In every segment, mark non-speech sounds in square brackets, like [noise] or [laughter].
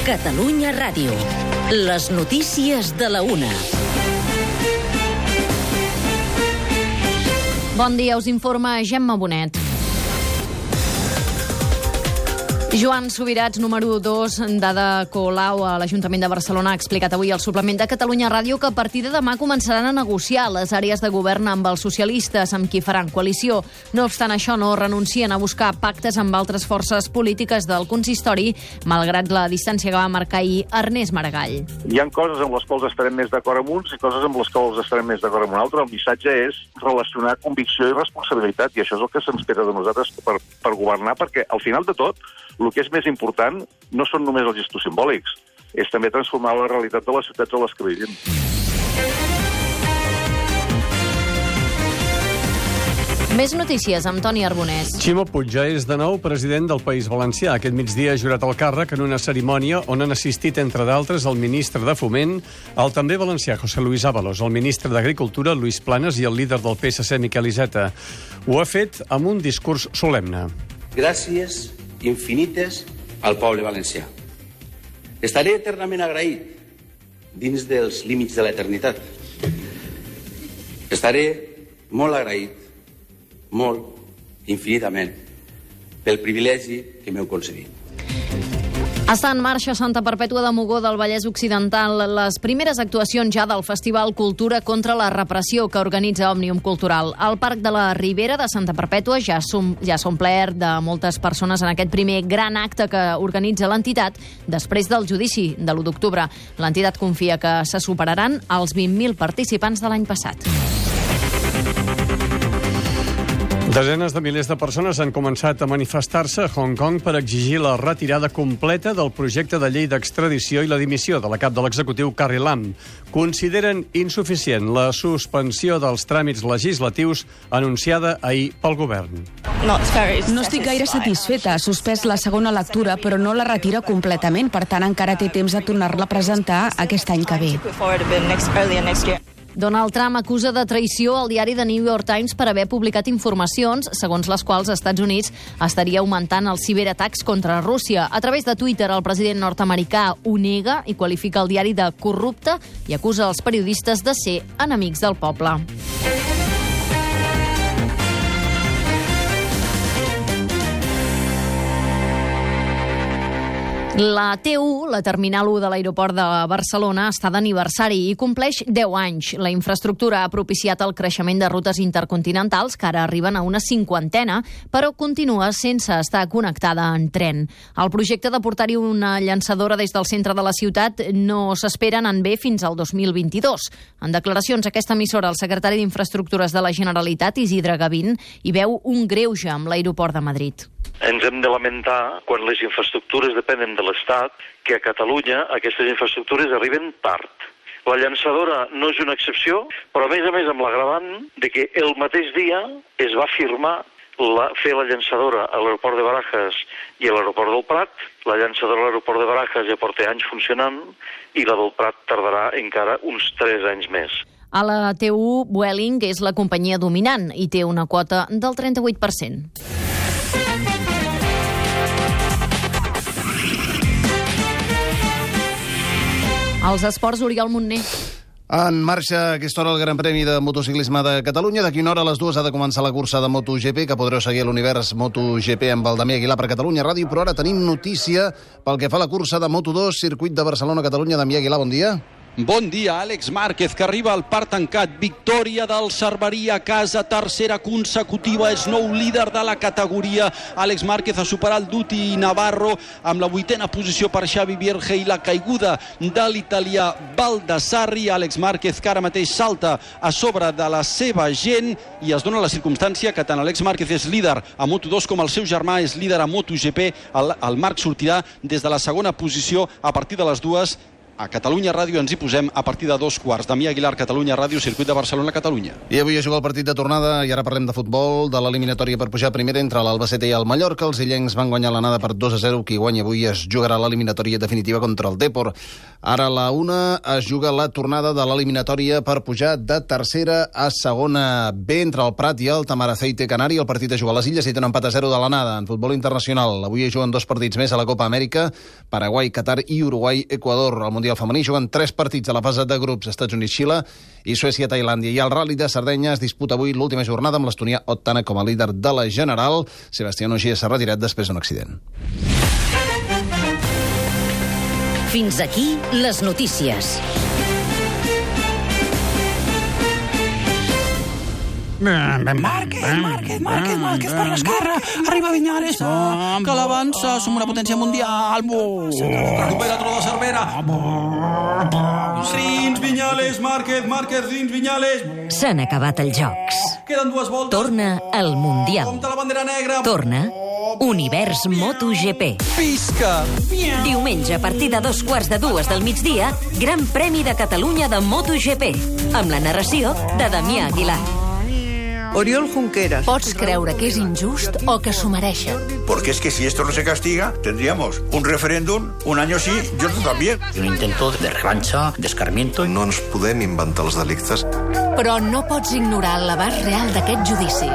Catalunya Ràdio. Les notícies de la una. Bon dia, us informa Gemma Bonet. Joan Subirats, número 2 d'Ada Colau a l'Ajuntament de Barcelona, ha explicat avui al suplement de Catalunya Ràdio que a partir de demà començaran a negociar les àrees de govern amb els socialistes, amb qui faran coalició. No obstant això, no renuncien a buscar pactes amb altres forces polítiques del consistori, malgrat la distància que va marcar ahir Ernest Maragall. Hi ha coses amb les quals estarem més d'acord amb uns i coses amb les quals estarem més d'acord amb un altre. El missatge és relacionar convicció i responsabilitat, i això és el que se'ns espera de nosaltres per, per governar, perquè al final de tot el que és més important no són només els gestos simbòlics, és també transformar la realitat de les ciutats a les que vivim. Més notícies amb Toni Arbonès. Ximo Puig ja és de nou president del País Valencià. Aquest migdia ha jurat el càrrec en una cerimònia on han assistit, entre d'altres, el ministre de Foment, el també valencià José Luis Ábalos, el ministre d'Agricultura Luis Planes i el líder del PSC Miquel Iceta. Ho ha fet amb un discurs solemne. Gràcies infinites al poble valencià. Estaré eternament agraït dins dels límits de l'eternitat. Estaré molt agraït, molt, infinitament, pel privilegi que m'heu concedit. Està en marxa Santa Perpètua de Mogó del Vallès Occidental les primeres actuacions ja del Festival Cultura contra la repressió que organitza Òmnium Cultural. El Parc de la Ribera de Santa Perpètua ja s'ha ja omplert de moltes persones en aquest primer gran acte que organitza l'entitat després del judici de l'1 d'octubre. L'entitat confia que se superaran els 20.000 participants de l'any passat. Desenes de milers de persones han començat a manifestar-se a Hong Kong per exigir la retirada completa del projecte de llei d'extradició i la dimissió de la cap de l'executiu Carrie Lam. Consideren insuficient la suspensió dels tràmits legislatius anunciada ahir pel govern. No estic gaire satisfeta. Ha suspès la segona lectura, però no la retira completament. Per tant, encara té temps de tornar-la a presentar aquest any que ve. Donald Trump acusa de traïció al diari The New York Times per haver publicat informacions segons les quals els Estats Units estaria augmentant els ciberatacs contra Rússia. A través de Twitter, el president nord-americà ho nega i qualifica el diari de corrupte i acusa els periodistes de ser enemics del poble. La T1, la Terminal 1 de l'aeroport de Barcelona, està d'aniversari i compleix 10 anys. La infraestructura ha propiciat el creixement de rutes intercontinentals, que ara arriben a una cinquantena, però continua sense estar connectada en tren. El projecte de portar-hi una llançadora des del centre de la ciutat no s'espera en bé fins al 2022. En declaracions a aquesta emissora, el secretari d'Infraestructures de la Generalitat, Isidre Gavín, hi veu un greuge amb l'aeroport de Madrid. Ens hem de lamentar, quan les infraestructures depenen de l'Estat, que a Catalunya aquestes infraestructures arriben tard. La llançadora no és una excepció, però a més a més amb l'agravant de que el mateix dia es va firmar la, fer la llançadora a l'aeroport de Barajas i a l'aeroport del Prat. La llançadora a l'aeroport de Barajas ja porta anys funcionant i la del Prat tardarà encara uns 3 anys més. A la T1, Vueling és la companyia dominant i té una quota del 38%. Els esports, Oriol Montner. En marxa a aquesta hora el Gran Premi de Motociclisme de Catalunya. D'aquí una hora a les dues ha de començar la cursa de MotoGP, que podreu seguir a l'univers MotoGP amb el Damià Aguilar per Catalunya Ràdio, però ara tenim notícia pel que fa a la cursa de Moto2, circuit de Barcelona-Catalunya. Damià Aguilar, bon dia. Bon dia, Àlex Márquez, que arriba al parc tancat. Victòria del Cerveria a casa, tercera consecutiva, és nou líder de la categoria. Àlex Márquez ha superat Duti Navarro amb la vuitena posició per Xavi Vierge i la caiguda de l'italià Baldassarri. Àlex Márquez, que ara mateix salta a sobre de la seva gent i es dona la circumstància que tant Àlex Márquez és líder a Moto2 com el seu germà és líder a MotoGP. El, el Marc sortirà des de la segona posició a partir de les dues A Catalunya Ràdio ens hi posem a partir de dos quarts. Damià Aguilar, Catalunya Ràdio, Circuit de Barcelona, Catalunya. I avui es juga el partit de tornada i ara parlem de futbol, de l'eliminatòria per pujar primera entre l'Albacete i el Mallorca. Els illencs van guanyar l'anada per 2 a 0. Qui guanya avui es jugarà l'eliminatòria definitiva contra el Depor. Ara a la una es juga la tornada de l'eliminatòria per pujar de tercera a segona B entre el Prat i el Tamaraceite Canari. El partit es juga a les Illes i té un empat a 0 de l'anada. En futbol internacional, avui hi juguen dos partits més a la Copa Amèrica, Paraguai, Qatar i Uruguai, Equador. Al Mundial Femení juguen tres partits a la fase de grups, Estats Units, Xile i Suècia, Tailàndia. I el Rally de Sardenya es disputa avui l'última jornada amb l'estonià Ottana com a líder de la general. Sebastián Ogier s'ha retirat després d'un accident. Fins aquí les notícies. Márquez, Márquez, Márquez, Márquez per l'esquerra. Arriba Viñales, que l'avança, som una potència mundial. Recupera Tro de Cervera. Dins Viñales, Márquez, Márquez, dins Viñales. S'han acabat els jocs. Queden dues voltes. Torna el Mundial. Compte la bandera negra. Torna Univers MotoGP. Pisca. Diumenge, a partir de dos quarts de dues del migdia, Gran Premi de Catalunya de MotoGP, amb la narració de Damià Aguilar. Oriol Junqueras. Pots creure que és injust o que s'ho mereixen. Porque es que si esto no se castiga, tendríamos un referéndum, un año sí y otro también. Un intento de revancha, de escarmiento. No ens podem inventar els delictes. Però no pots ignorar l'abast real d'aquest judici.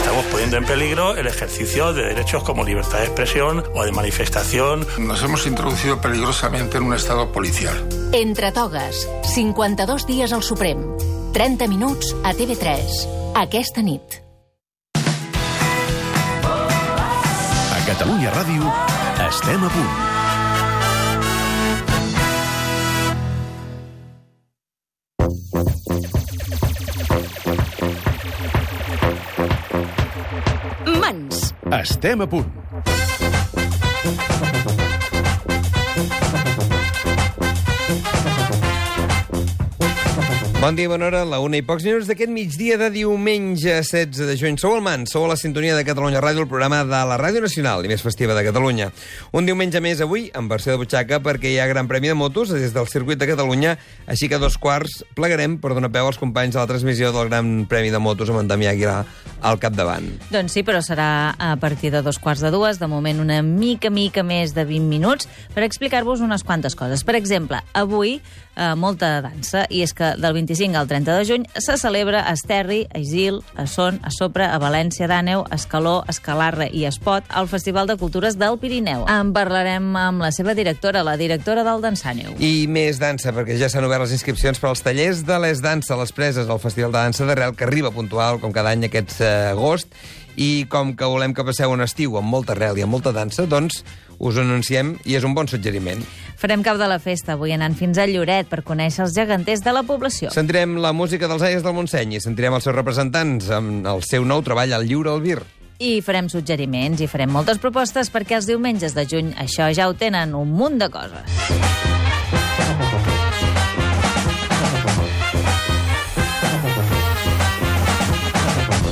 Estamos poniendo en peligro el ejercicio de derechos como libertad de expresión o de manifestación. Nos hemos introducido peligrosamente en un estado policial. Entre togues, 52 dies al Suprem. 30 minuts a TV3. Aquesta nit. A Catalunya Ràdio estem a punt. Mans. Estem a punt. Bon dia, bona hora, la una i pocs minuts d'aquest migdia de diumenge 16 de juny. Sou el Man, sou a la sintonia de Catalunya Ràdio, el programa de la Ràdio Nacional i més festiva de Catalunya. Un diumenge més avui, en versió de butxaca, perquè hi ha Gran Premi de Motos des del circuit de Catalunya, així que dos quarts plegarem per donar peu als companys de la transmissió del Gran Premi de Motos amb en Damià Aguilar al capdavant. Doncs sí, però serà a partir de dos quarts de dues, de moment una mica, mica més de 20 minuts, per explicar-vos unes quantes coses. Per exemple, avui eh, molta dansa, i és que del 25 al 30 de juny se celebra a Esterri, a Isil, a Son, a Sopra, a València d'Àneu, a Escaló, a Escalarra i a Espot, al Festival de Cultures del Pirineu. En parlarem amb la seva directora, la directora del Dansàneu. I més dansa, perquè ja s'han obert les inscripcions per als tallers de les dansa les preses al Festival de Dansa d'Arrel, que arriba puntual, com cada any, aquest eh, agost, i com que volem que passeu un estiu amb molta arrel i amb molta dansa, doncs us anunciem i és un bon suggeriment. Farem cap de la festa, avui anant fins a Lloret per conèixer els geganters de la població. Sentirem la música dels Aies del Montseny i sentirem els seus representants amb el seu nou treball al Lliure Albir. I farem suggeriments i farem moltes propostes perquè els diumenges de juny això ja ho tenen un munt de coses.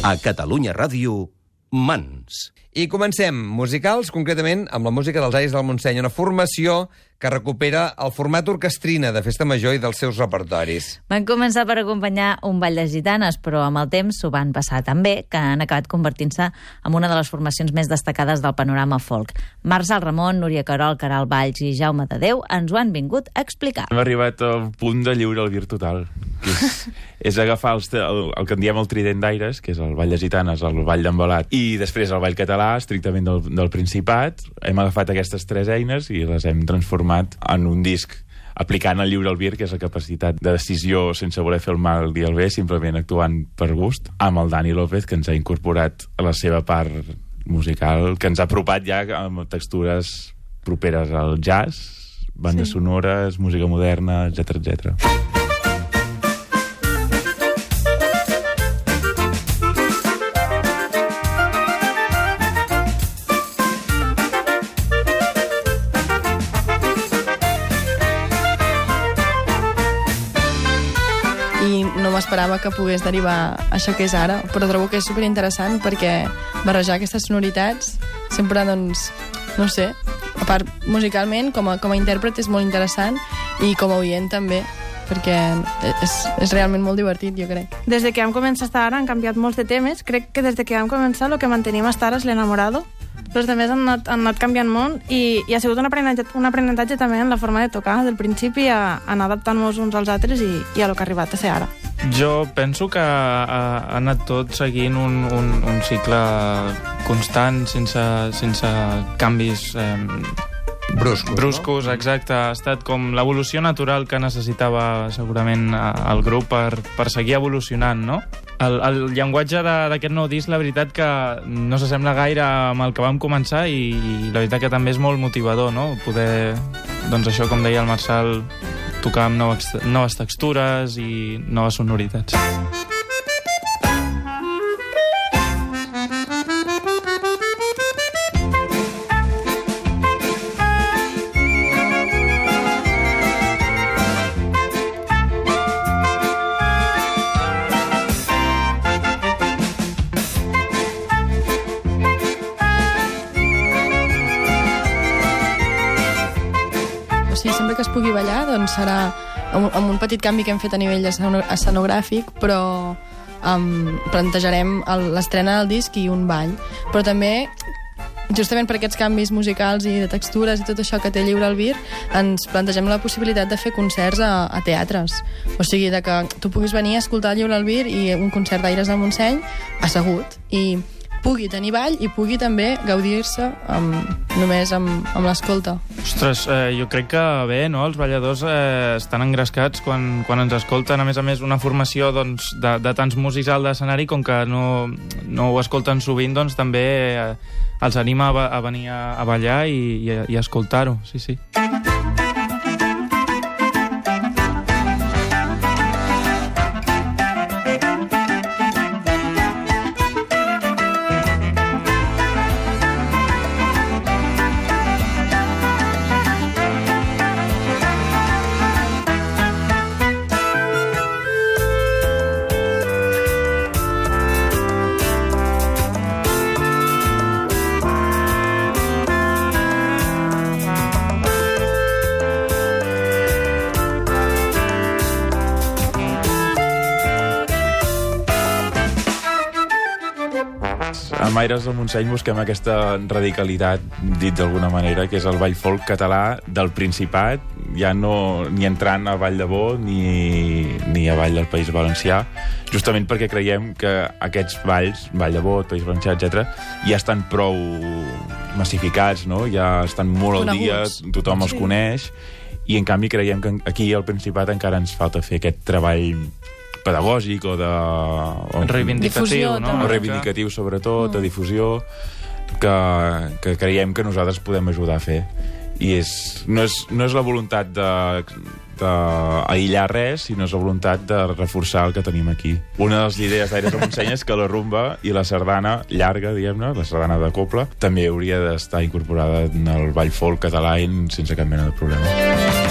A Catalunya Ràdio, Mans. I comencem, musicals, concretament amb la música dels Ais del Montseny, una formació que recupera el format orquestrina de Festa Major i dels seus repertoris. Van començar per acompanyar un ball de gitanes, però amb el temps s'ho van passar tan bé que han acabat convertint-se en una de les formacions més destacades del panorama folk. Marçal Ramon, Núria Carol, Caral Valls i Jaume de Déu ens ho han vingut a explicar. Hem arribat al punt de lliure al vir total, que és, [laughs] és agafar els, el, el que en diem el trident d'aires, que és el ball de gitanes, el ball d'embalat, i després el ball català, estrictament del, del Principat. Hem agafat aquestes tres eines i les hem transformat en un disc aplicant el lliure albir, que és la capacitat de decisió sense voler fer el mal i el bé, simplement actuant per gust, amb el Dani López, que ens ha incorporat a la seva part musical, que ens ha apropat ja amb textures properes al jazz, bandes sí. sonores, música moderna, etc etc. m'esperava que pogués derivar això que és ara, però trobo que és superinteressant perquè barrejar aquestes sonoritats sempre, doncs, no sé, a part musicalment, com a, com a intèrpret és molt interessant i com a oient també perquè és, és realment molt divertit, jo crec. Des de que vam començar a estar ara han canviat molts de temes. Crec que des de que vam començar el que mantenim hasta ara és l'enamorado. Els altres han anat, han anat canviant molt i, i ha sigut un aprenentatge, un aprenentatge també en la forma de tocar, del principi a, a anar adaptant-nos uns als altres i, i a lo que ha arribat a ser ara. Jo penso que ha, ha anat tot seguint un, un, un cicle constant, sense, sense canvis eh, bruscos, bruscos no? exacte. Ha estat com l'evolució natural que necessitava segurament eh, el grup per, per seguir evolucionant, no? El, el llenguatge d'aquest nou disc, la veritat que no s'assembla gaire amb el que vam començar i, i la veritat que també és molt motivador, no? Poder, doncs això, com deia el Marçal, tocar amb noves, noves textures i noves sonoritats. Serà amb, amb un petit canvi que hem fet a nivell esceno- escenogràfic, però um, plantejarem el- l'estrena del disc i un ball. Però també justament per aquests canvis musicals i de textures i tot això que té Lliure al Vir, ens plantegem la possibilitat de fer concerts a, a teatres. O sigui, de que tu puguis venir a escoltar Lliure al Vir i un concert d'Aires del Montseny assegut. I pugui tenir ball i pugui també gaudir-se amb, només amb, amb l'escolta. Ostres, eh, jo crec que bé, no? Els balladors eh, estan engrescats quan, quan ens escolten. A més a més, una formació doncs, de, de tants músics al d'escenari, com que no, no ho escolten sovint, doncs també eh, els anima a, a venir a, a ballar i, i, i a escoltar-ho, sí, sí. Amb Aires del Montseny busquem aquesta radicalitat, dit d'alguna manera, que és el ball folk català del Principat, ja no ni entrant a Vall de Bo ni, ni a Vall del País Valencià, justament perquè creiem que aquests balls, Vall de Bo, País Valencià, etc, ja estan prou massificats, no? ja estan molt al dia, Coneguts. tothom els Sí. coneix, i en canvi creiem que aquí al Principat encara ens falta fer aquest treball pedagògic o de... O, Reivindicatiu, Difusió, no? també. O reivindicatiu, sobretot, de difusió, que, que creiem que nosaltres podem ajudar a fer. I és, no, és, no és la voluntat de, d'aïllar res, sinó és la voluntat de reforçar el que tenim aquí. Una de les idees d'Aires de Montseny és que la rumba i la sardana llarga, diguem-ne, la sardana de coble, també hauria d'estar incorporada en el ball folk català sense cap mena de problema.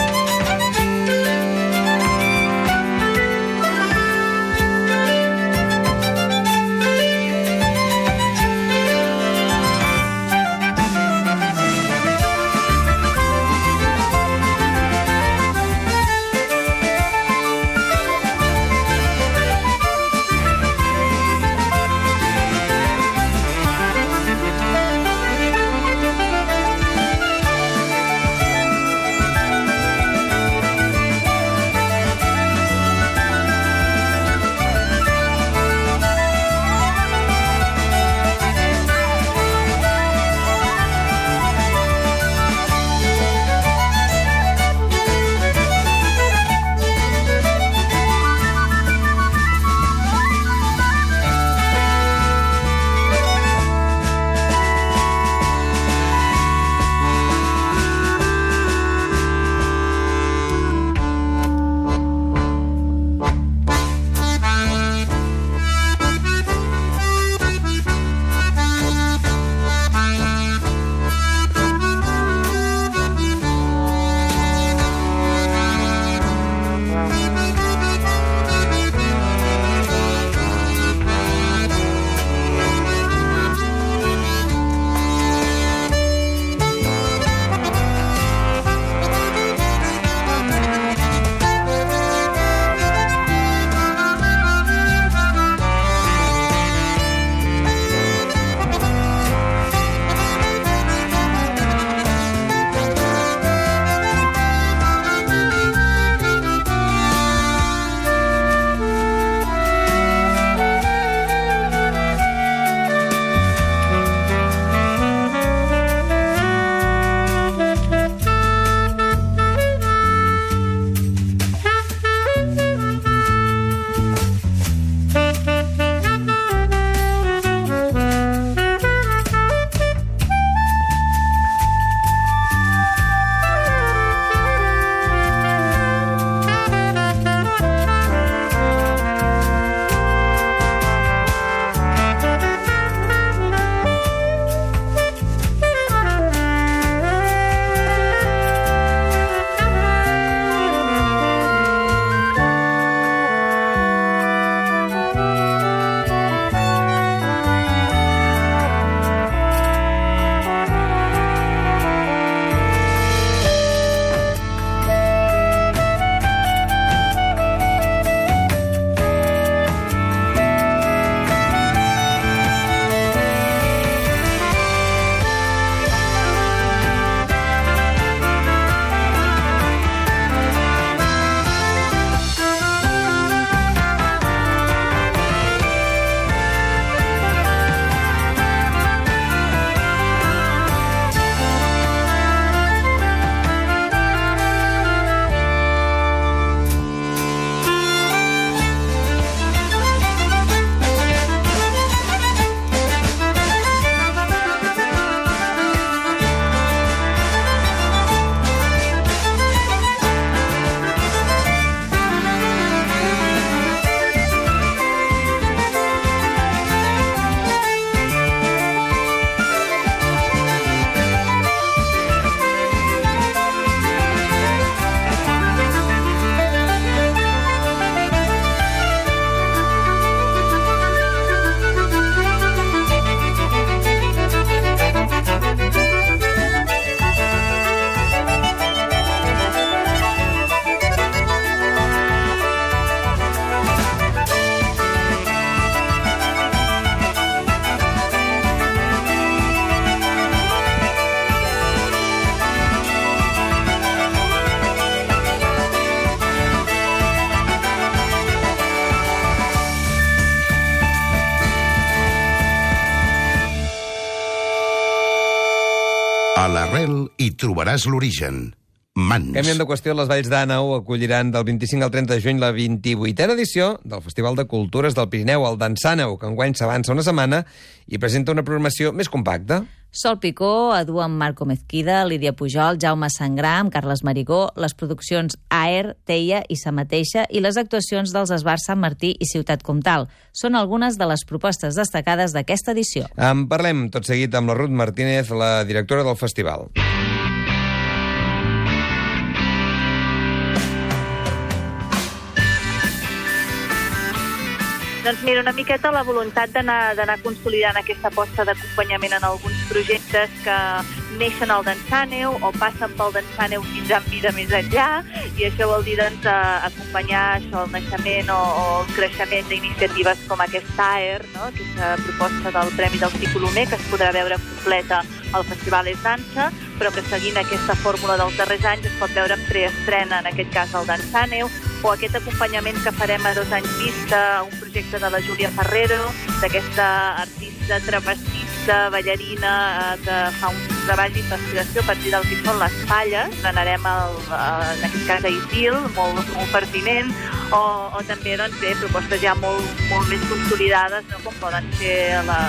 Trobaràs l'origen. Mans. Canviem de qüestió, les Valls d'Àneu acolliran del 25 al 30 de juny la 28a edició del Festival de Cultures del Pirineu, el d'Ensàneu, que enguany s'avança una setmana i presenta una programació més compacta. Sol Picó, Edu amb Marco Mezquida, Lídia Pujol, Jaume Sangram, Carles Marigó, les produccions AER, Teia i Sa Mateixa i les actuacions dels Esbars Sant Martí i Ciutat Comtal. Són algunes de les propostes destacades d'aquesta edició. En parlem tot seguit amb la Ruth Martínez, la directora del festival. Doncs mira, una miqueta la voluntat d'anar consolidant aquesta aposta d'acompanyament en alguns projectes que neixen al Dansàneu o passen pel Dansàneu fins en vida més enllà i això vol dir doncs, acompanyar això, el naixement o, o el creixement d'iniciatives com aquesta AER, no? aquesta proposta del Premi del Cicolomer que es podrà veure completa al Festival És Dansa, però que seguint aquesta fórmula dels darrers anys es pot veure en preestrena, en aquest cas el Dansàneu, o aquest acompanyament que farem a dos anys vista a un projecte de la Júlia Ferrero, d'aquesta artista trapecista, ballarina, eh, que fa un treball d'investigació a partir del que són les falles. Anarem, al, en aquest cas, a Isil, molt, molt pertinent, o, o també doncs, bé, propostes ja molt, molt més consolidades, no? com poden ser la,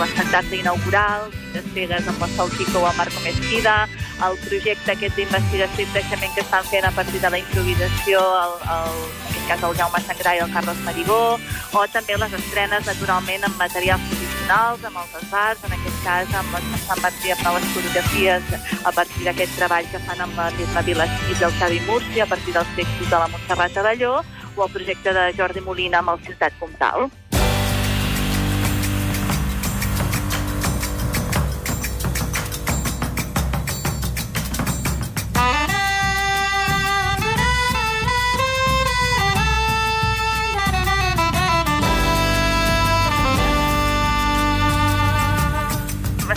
les sentats inaugurals, les pegues amb el Sol Chico o el Marco Mesquida, el projecte aquest d'investigació i creixement que estan fent a partir de la improvisació, el, el, en aquest cas el Jaume Sangrà i el Carles Marigó, o també les estrenes, naturalment, amb materials professionals, amb els esbars, en aquest cas amb les Sant Martí amb noves coreografies a partir d'aquest treball que fan amb la Tisma Vilassís i el Xavi Múrcia, a partir dels textos de la Montserrat Avelló, o el projecte de Jordi Molina amb el Ciutat Comtal.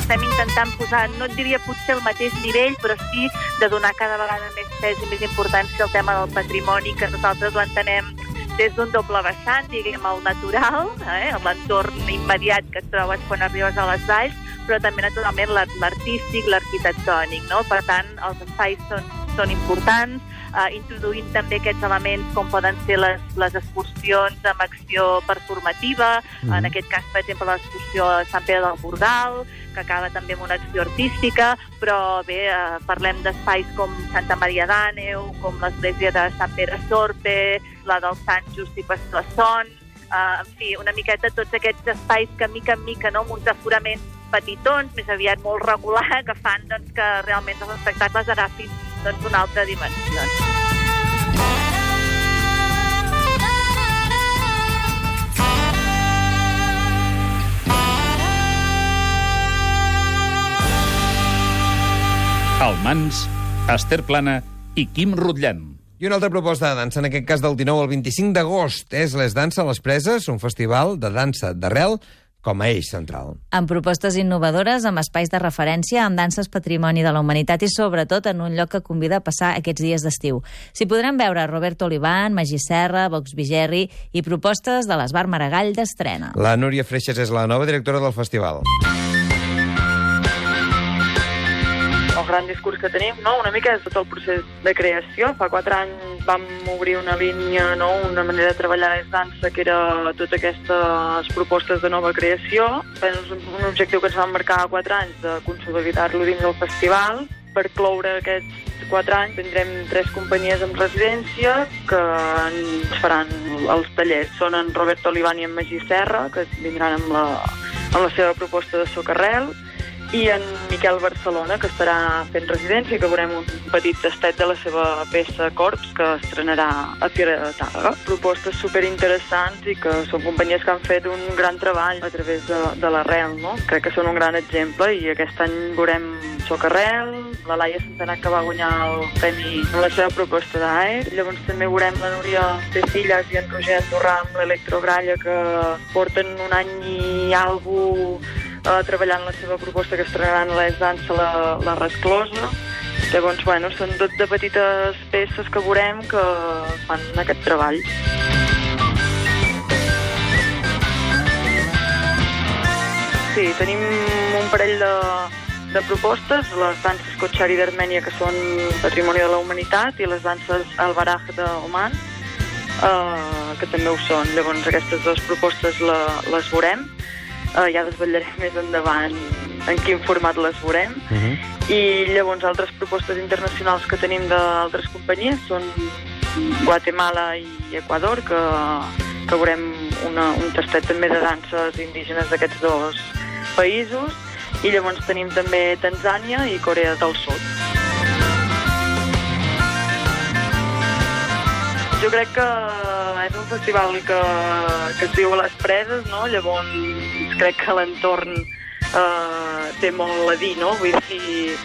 Estem intentant posar, no et diria potser el mateix nivell, però sí de donar cada vegada més pes i més importància al tema del patrimoni, que nosaltres l'entenem des d'un doble vessant, diguem, el natural, eh, l'entorn immediat que et trobes quan arribes a les valls, però també, naturalment, l'artístic, l'arquitectònic, no? Per tant, els espais són, són importants, eh, introduint també aquests elements com poden ser les, les excursions amb acció performativa, mm. en aquest cas, per exemple, l'excursió a Sant Pere del Bordal, que acaba també amb una acció artística, però bé, eh, parlem d'espais com Santa Maria d'Àneu, com l'església de Sant Pere Sorpe, la del Sant Just i Pastor Son, eh, en fi, una miqueta tots aquests espais que mica en mica, no, amb uns aforaments petitons, més aviat molt regular, [laughs] que fan doncs, que realment els espectacles agafin doncs, una altra dimensió. El Mans, Esther Plana i Quim Rutllant. I una altra proposta de dansa, en aquest cas del 19 al 25 d'agost, és Les Dansa a les Preses, un festival de dansa d'arrel com a eix central. Amb propostes innovadores, amb espais de referència, amb danses patrimoni de la humanitat i, sobretot, en un lloc que convida a passar aquests dies d'estiu. S'hi podran veure Roberto Olivan, Magí Serra, Vox Vigerri i propostes de l'Esbar Maragall d'estrena. La Núria Freixas és la nova directora del festival. Gran discurs que tenim, no? una mica és tot el procés de creació. Fa quatre anys vam obrir una línia, no? una manera de treballar és dansa, que era totes aquestes propostes de nova creació. És un objectiu que ens vam marcar a quatre anys de consolidar-lo dins del festival. Per cloure aquests quatre anys tindrem tres companyies en residència que ens faran els tallers. Són en Roberto Olivani i en Magí Serra, que vindran amb la, amb la seva proposta de socarrel, i en Miquel Barcelona, que estarà fent residència i que veurem un petit tastet de la seva peça Corps, que estrenarà a Fira de Tàrrega. Propostes superinteressants i que són companyies que han fet un gran treball a través de, de l'arrel, no? Crec que són un gran exemple i aquest any veurem Socarrel, la Laia Santanà que va guanyar el premi amb la seva proposta d'AER. Llavors també veurem la Núria de Filles i en Roger Andorrà amb l'Electrogralla que porten un any i alguna eh, treballant la seva proposta que estrenaran l'Es Dansa la, la Resclosa. Llavors, bueno, són tot de petites peces que veurem que fan aquest treball. Sí, tenim un parell de, de propostes, les danses Kotxari d'Armènia, que són Patrimoni de la Humanitat, i les danses al Baraj d'Oman, eh, que també ho són. Llavors, aquestes dues propostes la, les veurem. Eh, ja desvetllarem més endavant en quin format les veurem. Uh -huh. I llavors altres propostes internacionals que tenim d'altres companyies són Guatemala i Equador, que, que veurem una, un tastet també de danses indígenes d'aquests dos països, i llavors tenim també Tanzània i Corea del Sud. Jo crec que és un festival que, que es viu a les preses, no? llavors crec que l'entorn eh, té molt a dir, no? Vull dir,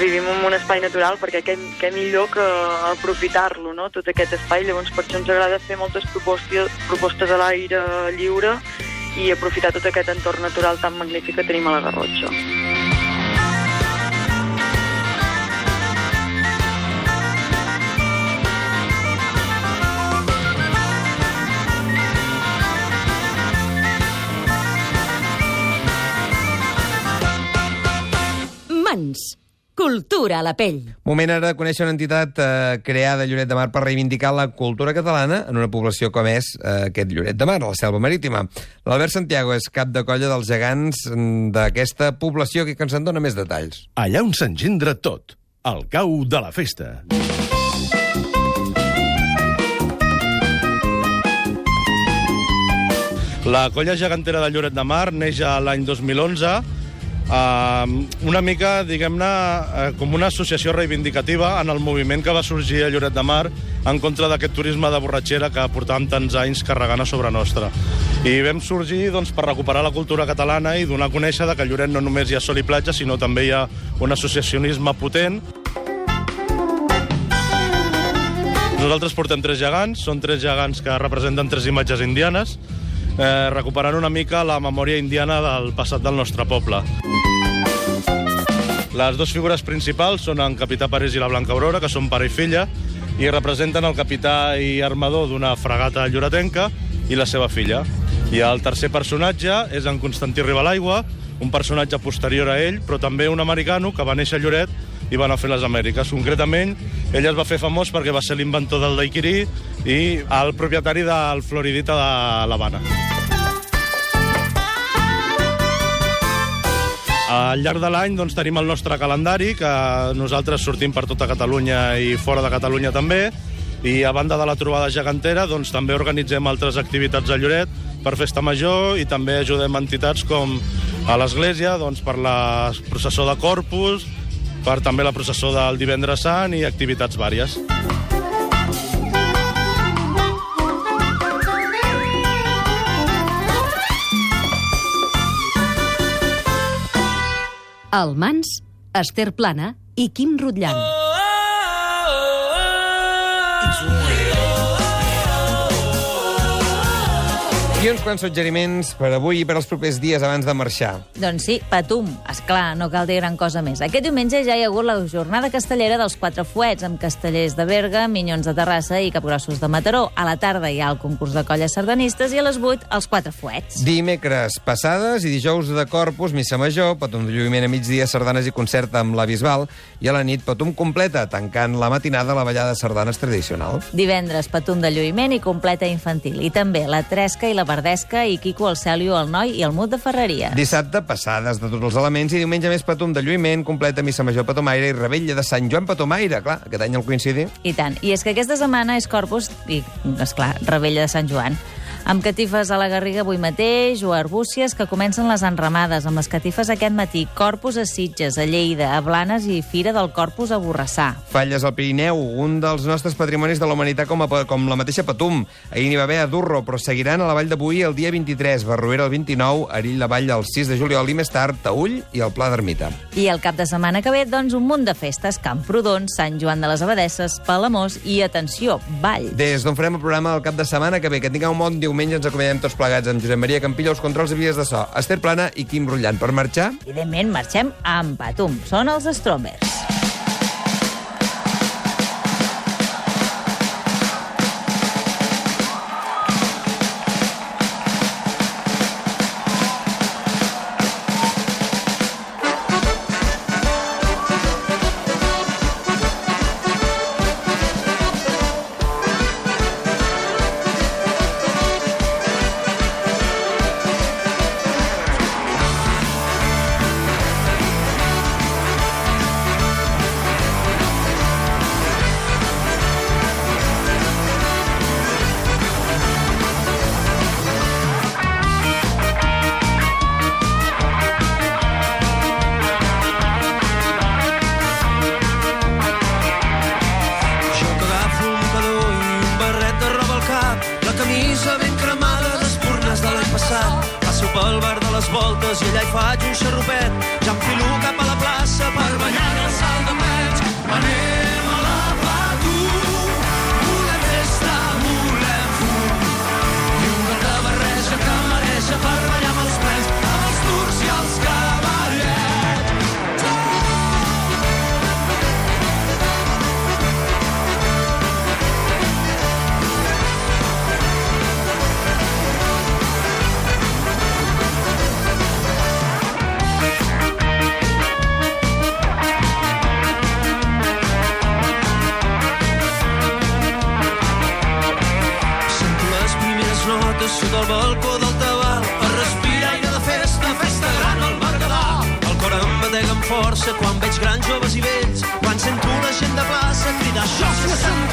vivim en un espai natural perquè què, què millor que aprofitar-lo, no? Tot aquest espai, llavors per això ens agrada fer moltes propostes, propostes a l'aire lliure i aprofitar tot aquest entorn natural tan magnífic que tenim a la Garrotxa. Mans. Cultura a la pell. Moment ara de conèixer una entitat eh, creada a Lloret de Mar per reivindicar la cultura catalana en una població com és eh, aquest Lloret de Mar, la selva marítima. L'Albert Santiago és cap de colla dels gegants mm, d'aquesta població que ens en dona més detalls. Allà on s'engendra tot, el cau de la festa. La colla gegantera de Lloret de Mar neix l'any 2011 Uh, una mica, diguem-ne, uh, com una associació reivindicativa en el moviment que va sorgir a Lloret de Mar en contra d'aquest turisme de borratxera que portàvem tants anys carregant a sobre nostra. I vam sorgir doncs, per recuperar la cultura catalana i donar a conèixer que a Lloret no només hi ha sol i platja, sinó també hi ha un associacionisme potent. Nosaltres portem tres gegants, són tres gegants que representen tres imatges indianes, eh, recuperant una mica la memòria indiana del passat del nostre poble. Les dues figures principals són en Capità Parés i la Blanca Aurora, que són pare i filla, i representen el capità i armador d'una fregata lloretenca i la seva filla. I el tercer personatge és en Constantí Ribalaigua, un personatge posterior a ell, però també un americano que va néixer a Lloret i va anar a fer les Amèriques. Concretament, ell es va fer famós perquè va ser l'inventor del daiquiri i el propietari del Floridita de l'Havana. Al llarg de l'any doncs, tenim el nostre calendari, que nosaltres sortim per tota Catalunya i fora de Catalunya també, i a banda de la trobada gegantera doncs, també organitzem altres activitats a Lloret per Festa Major i també ajudem entitats com a l'Església doncs, per la processó de Corpus, per també la processó del Divendres Sant i activitats vàries. El Mans, Esther Plana i Quim Rutllant. I uns quants suggeriments per avui i per als propers dies abans de marxar. Doncs sí, Patum, és clar, no cal dir gran cosa més. Aquest diumenge ja hi ha hagut la jornada castellera dels Quatre Fuets, amb castellers de Berga, Minyons de Terrassa i Capgrossos de Mataró. A la tarda hi ha el concurs de colles sardanistes i a les 8 els Quatre Fuets. Dimecres passades i dijous de Corpus, missa major, Patum de lluïment a migdia, sardanes i concert amb la Bisbal, i a la nit Patum completa, tancant la matinada la ballada de sardanes tradicional. Divendres, Patum de lluïment i completa infantil. I també la Tresca i la Verdesca i Quico, el Cèlio, el Noi i el Mut de Ferreria. Dissabte, passades de tots els elements, i diumenge més Patum de lluïment, completa missa major Patomaire i rebella de Sant Joan Patomaire. Clar, aquest any el coincidi. I tant. I és que aquesta setmana és Corpus i, esclar, rebella de Sant Joan amb catifes a la Garriga avui mateix o Arbúcies, que comencen les enramades, amb les catifes aquest matí, Corpus a Sitges, a Lleida, a Blanes i Fira del Corpus a Borrassà. Falles al Pirineu, un dels nostres patrimonis de la humanitat com, a, com la mateixa Patum. Ahir n'hi va haver a Durro, però seguiran a la Vall de Boí el dia 23, Barruera el 29, Arill la Vall el 6 de juliol i més tard Taüll i el Pla d'Ermita. I el cap de setmana que ve, doncs, un munt de festes, Camprodon, Sant Joan de les Abadesses, Palamós i, atenció, Valls. Des d'on farem el programa el cap de setmana que ve. Que tingueu un bon diumenge, ens acomiadem tots plegats amb Josep Maria Campillo, els controls de vies de so, Esther Plana i Quim Rutllant. Per marxar... Evidentment, marxem amb Patum. Són els Stromers. Pel bar de les voltes i allà hi faig un xarrupet. Ja em filo cap a la plaça per banyar el salt de peig. Anem al balcó del tabal per respirar aire de festa, festa gran al Berguedà. El cor em batega amb força quan veig grans joves i vells, quan sento la gent de plaça cridar això és una santa